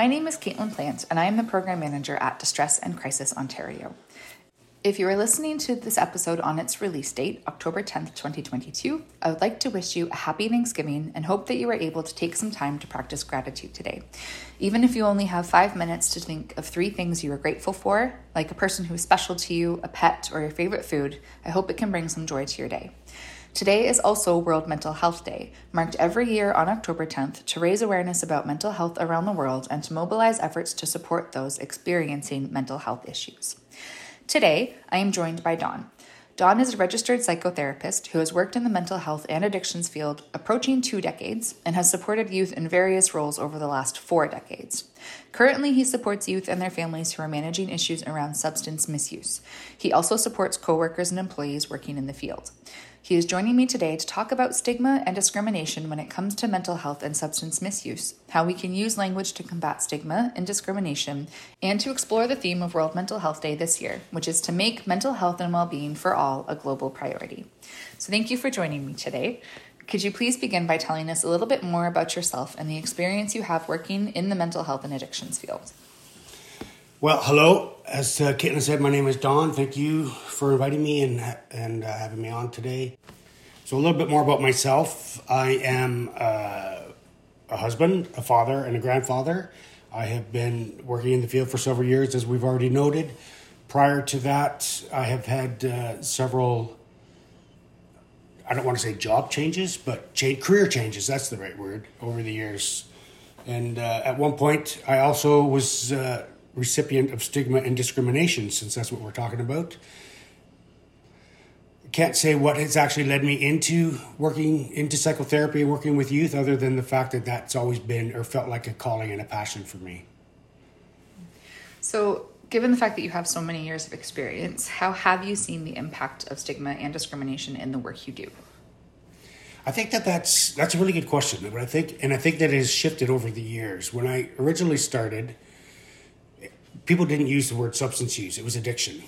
My name is Caitlin Plant, and I am the Program Manager at Distress and Crisis Ontario. If you are listening to this episode on its release date, October 10th, 2022, I would like to wish you a happy Thanksgiving and hope that you are able to take some time to practice gratitude today. Even if you only have five minutes to think of three things you are grateful for, like a person who is special to you, a pet, or your favorite food, I hope it can bring some joy to your day. Today is also World Mental Health Day, marked every year on October 10th to raise awareness about mental health around the world and to mobilize efforts to support those experiencing mental health issues. Today, I am joined by Don. Don is a registered psychotherapist who has worked in the mental health and addictions field approaching two decades and has supported youth in various roles over the last four decades. Currently, he supports youth and their families who are managing issues around substance misuse. He also supports coworkers and employees working in the field. He is joining me today to talk about stigma and discrimination when it comes to mental health and substance misuse, how we can use language to combat stigma and discrimination, and to explore the theme of World Mental Health Day this year, which is to make mental health and well being for all a global priority. So, thank you for joining me today. Could you please begin by telling us a little bit more about yourself and the experience you have working in the mental health and addictions field? Well, hello. As uh, Caitlin said, my name is Don. Thank you for inviting me and and uh, having me on today. So, a little bit more about myself. I am uh, a husband, a father, and a grandfather. I have been working in the field for several years, as we've already noted. Prior to that, I have had uh, several. I don't want to say job changes, but cha- career changes. That's the right word over the years. And uh, at one point, I also was uh, recipient of stigma and discrimination, since that's what we're talking about. Can't say what has actually led me into working into psychotherapy and working with youth, other than the fact that that's always been or felt like a calling and a passion for me. So, given the fact that you have so many years of experience, how have you seen the impact of stigma and discrimination in the work you do? I think that that's that's a really good question, but I think and I think that it has shifted over the years. When I originally started, people didn't use the word substance use; it was addiction.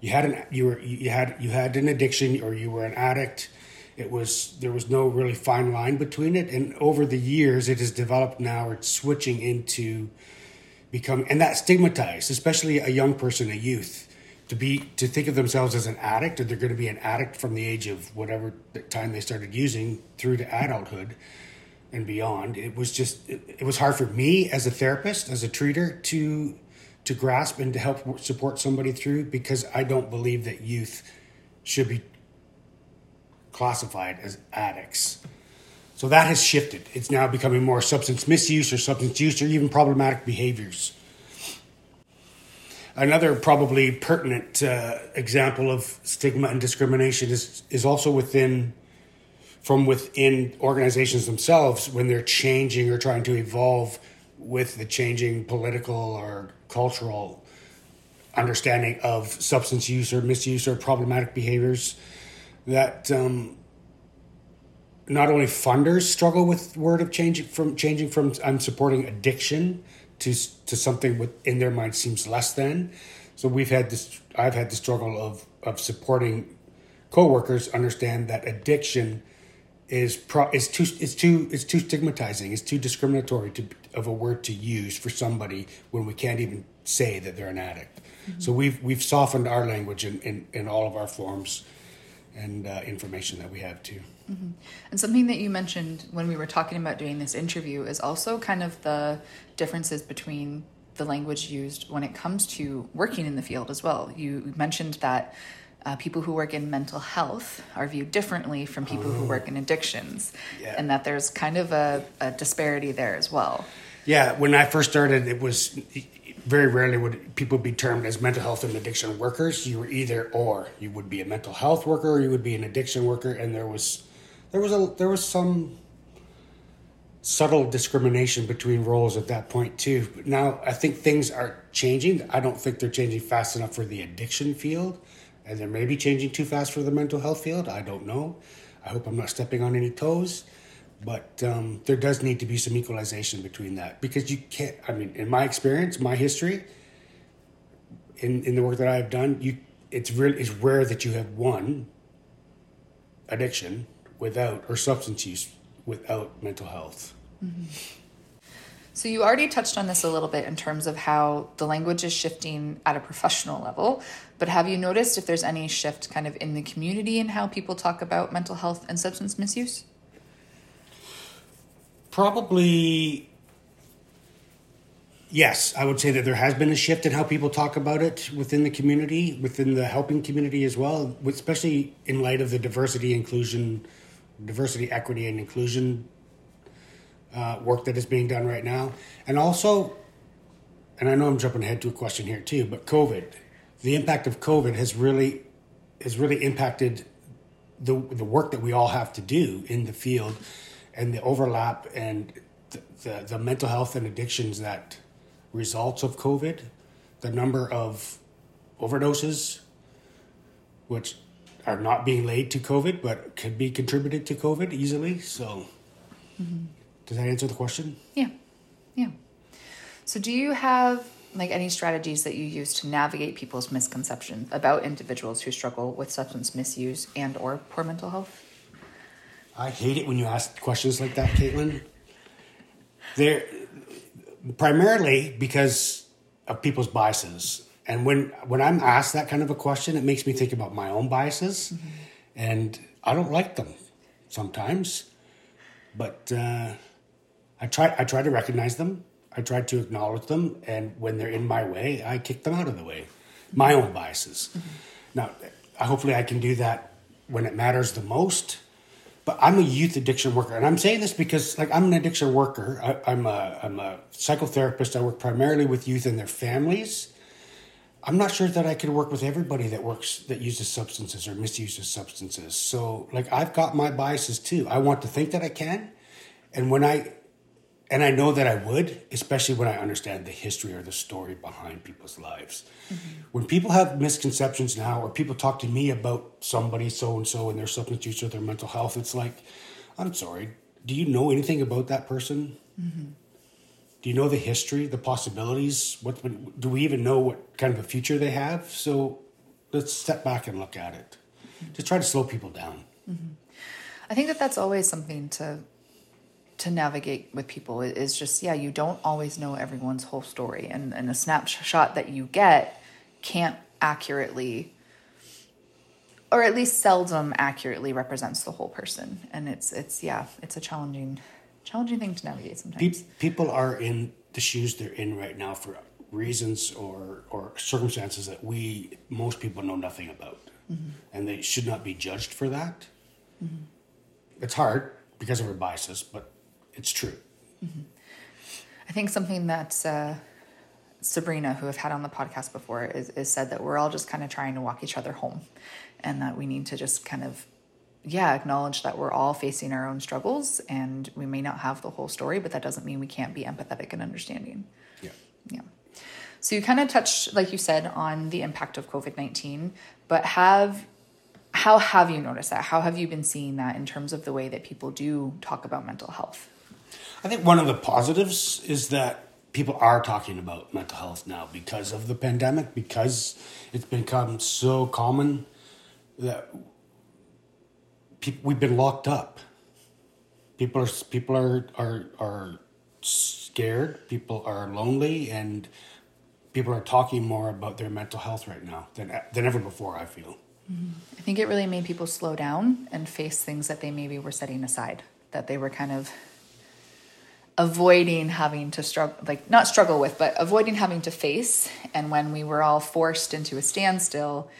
You had an you were you had you had an addiction or you were an addict. It was there was no really fine line between it, and over the years, it has developed. Now it's switching into become and that stigmatized, especially a young person, a youth to be to think of themselves as an addict or they're going to be an addict from the age of whatever time they started using through to adulthood and beyond it was just it, it, was hard for me as a therapist as a treater to to grasp and to help support somebody through because i don't believe that youth should be classified as addicts. So that has shifted. It's now becoming more substance misuse or substance use or even problematic behaviors. Another probably pertinent uh, example of stigma and discrimination is is also within from within organizations themselves when they're changing or trying to evolve with the changing political or cultural understanding of substance use or misuse or problematic behaviors that um, not only funders struggle with word of changing from changing from I'm supporting addiction to to something with in their mind seems less than. So we've had this. I've had the struggle of of supporting coworkers understand that addiction is pro is too it's too it's too stigmatizing. It's too discriminatory to of a word to use for somebody when we can't even say that they're an addict. Mm-hmm. So we've we've softened our language in, in, in all of our forms and uh, information that we have too. Mm-hmm. And something that you mentioned when we were talking about doing this interview is also kind of the differences between the language used when it comes to working in the field as well. You mentioned that uh, people who work in mental health are viewed differently from people who work in addictions, Yeah. and that there's kind of a, a disparity there as well. Yeah, when I first started, it was very rarely would people be termed as mental health and addiction workers. You were either or. You would be a mental health worker, or you would be an addiction worker, and there was there was a there was some subtle discrimination between roles at that point too. But now I think things are changing. I don't think they're changing fast enough for the addiction field, and they may be changing too fast for the mental health field. I don't know. I hope I'm not stepping on any toes, but um, there does need to be some equalization between that because you can't. I mean, in my experience, my history, in in the work that I've done, you it's really it's rare that you have one addiction without or substance use without mental health. So you already touched on this a little bit in terms of how the language is shifting at a professional level, but have you noticed if there's any shift kind of in the community in how people talk about mental health and substance misuse? Probably, yes. I would say that there has been a shift in how people talk about it within the community, within the helping community as well, especially in light of the diversity, inclusion, diversity, equity, and inclusion uh, work that is being done right now. And also, and I know I'm jumping ahead to a question here too, but COVID, the impact of COVID has really has really impacted the the work that we all have to do in the field, and the overlap and the the, the mental health and addictions that results of COVID, the number of overdoses, which are not being laid to COVID, but could be contributed to COVID easily. So, does that answer the question? Yeah. Yeah. So do you have like any strategies that you use to navigate people's misconceptions about individuals who struggle with substance misuse and or poor mental health? I hate it when you ask questions like that, Caitlin. They're primarily because of people's biases. And when when I'm asked that kind of a question, it makes me think about my own biases, and I don't like them sometimes. But uh, I try I try to recognize them. I try to acknowledge them, and when they're in my way, I kick them out of the way. My own biases. Mm-hmm. Now, hopefully, I can do that when it matters the most. But I'm a youth addiction worker, and I'm saying this because, like, I'm an addiction worker. I, I'm a I'm a psychotherapist. I work primarily with youth and their families. I'm not sure that I could work with everybody that works that uses substances or misuses substances. So, like, I've got my biases too. I want to think that I can, and when I and I know that I would, especially when I understand the history or the story behind people's lives. Mm-hmm. When people have misconceptions now, or people talk to me about somebody so and so and their substance use or their mental health, it's like, I'm sorry, do you know anything about that person? Mm-hmm. Do you know the history, the possibilities? What do we even know? What kind of a future they have? So let's step back and look at it. Mm-hmm. Just try to slow people down. I think that that's always something to to navigate with people. Is just yeah you don't always know everyone's whole story. And and a snapshot that you get can't accurately or at least seldom accurately represents the whole person. And it's it's yeah it's a challenging challenging thing to navigate sometimes. People are in the shoes they're in right now for reasons or or circumstances that we most people know nothing about, mm-hmm. and they should not be judged for that. Mm-hmm. It's hard because of our biases, but it's true. I think something that uh, Sabrina, who I've had on the podcast before, is, is said that we're all just kind of trying to walk each other home, and that we need to just kind of, yeah, acknowledge that we're all facing our own struggles, and we may not have the whole story, but that doesn't mean we can't be empathetic and understanding. Yeah. Yeah. So you kind of touched, like you said, on the impact of COVID nineteen, but have how have you noticed that? How have you been seeing that in terms of the way that people do talk about mental health? I think one of the positives is that people are talking about mental health now because of the pandemic, because it's become so common that people, we've been locked up. People are people are are are scared. People are lonely, and people are talking more about their mental health right now than than ever before. I feel. Mm-hmm. I think it really made people slow down and face things that they maybe were setting aside, that they were kind of avoiding having to struggle, like not struggle with, but avoiding having to face. And when we were all forced into a standstill,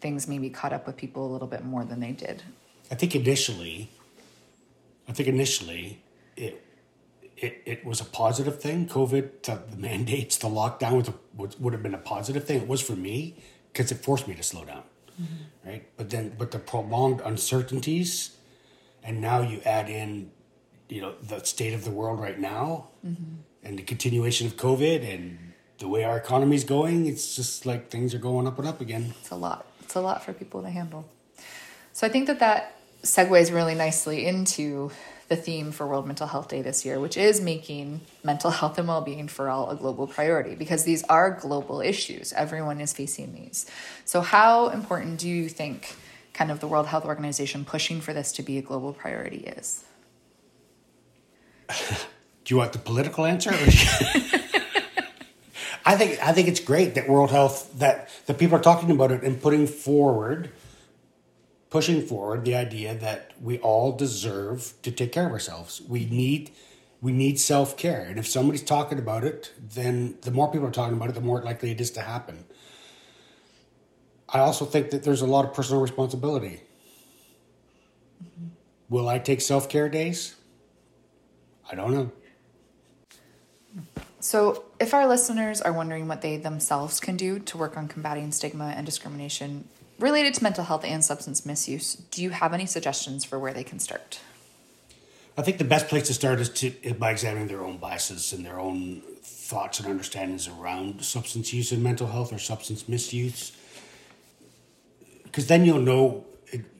things maybe caught up with people a little bit more than they did. I think initially, I think initially it it, it was a positive thing. COVID, the, the mandates, the lockdown was a, would, would have been a positive thing. It was for me because it forced me to slow down, mm-hmm. right? But then, but the prolonged uncertainties, and now you add in, you know, the state of the world right now, mm-hmm. and the continuation of COVID, and the way our economy is going. It's just like things are going up and up again. It's a lot. It's a lot for people to handle. So I think that that segues really nicely into the theme for World Mental Health Day this year, which is making mental health and well being for all a global priority because these are global issues. Everyone is facing these. So, how important do you think kind of the World Health Organization pushing for this to be a global priority is? Do you want the political answer? I think I think it's great that World Health that the people are talking about it and putting forward pushing forward the idea that we all deserve to take care of ourselves. We need we need self care, and if somebody's talking about it, then the more people are talking about it, the more likely it is to happen. I also think that there's a lot of personal responsibility. Mm-hmm. Will I take self care days? I don't know. So, if our listeners are wondering what they themselves can do to work on combating stigma and discrimination related to mental health and substance misuse, do you have any suggestions for where they can start? I think the best place to start is, to, is by examining their own biases and their own thoughts and understandings around substance use and mental health or substance misuse. Because then you'll know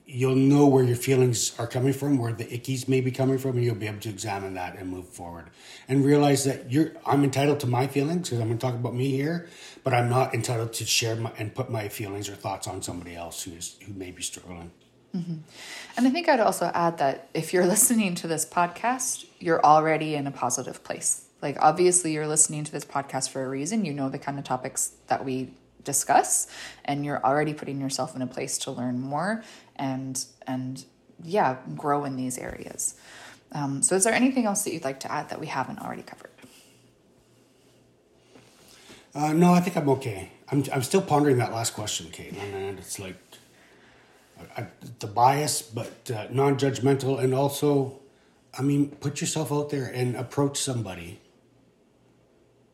you'll know where your feelings are coming from, where the ickies may be coming from, and you'll be able to examine that and move forward. And realize that you're I'm entitled to my feelings because I'm going to talk about me here, but I'm not entitled to share my, and put my feelings or thoughts on somebody else who is who may be struggling. Mm-hmm. And I think I'd also add that if you're listening to this podcast, you're already in a positive place. Like obviously, you're listening to this podcast for a reason. You know the kind of topics that we discuss and you're already putting yourself in a place to learn more and and yeah grow in these areas. Um, so is there anything else that you'd like to add that we haven't already covered? Uh, no i think i'm okay. I'm, I'm still pondering that last question kate and it's like I, the bias but uh, non-judgmental and also i mean put yourself out there and approach somebody.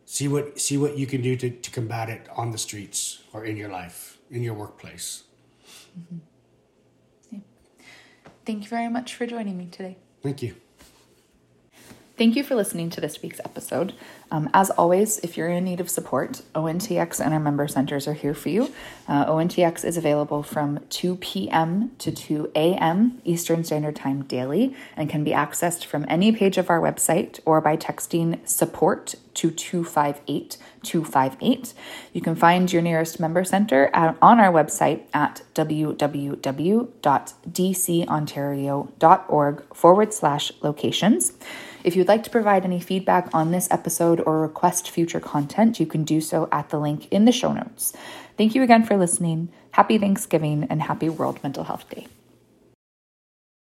See what see what you can do to, to combat it on the streets or in your life in your workplace. Mm-hmm. Thank you very much for joining me today. Thank you Thank you for listening to this week's episode. Um, as always, if you're in need of support, ONTX and our member centers are here for you. Uh, ONTX is available from 2 p.m. to 2 a.m. Eastern Standard Time daily and can be accessed from any page of our website or by texting support to 258 258. You can find your nearest member center at, on our website at www.dcontario.org forward slash locations. If you'd like to provide any feedback on this episode or request future content, you can do so at the link in the show notes. Thank you again for listening. Happy Thanksgiving and happy World Mental Health Day.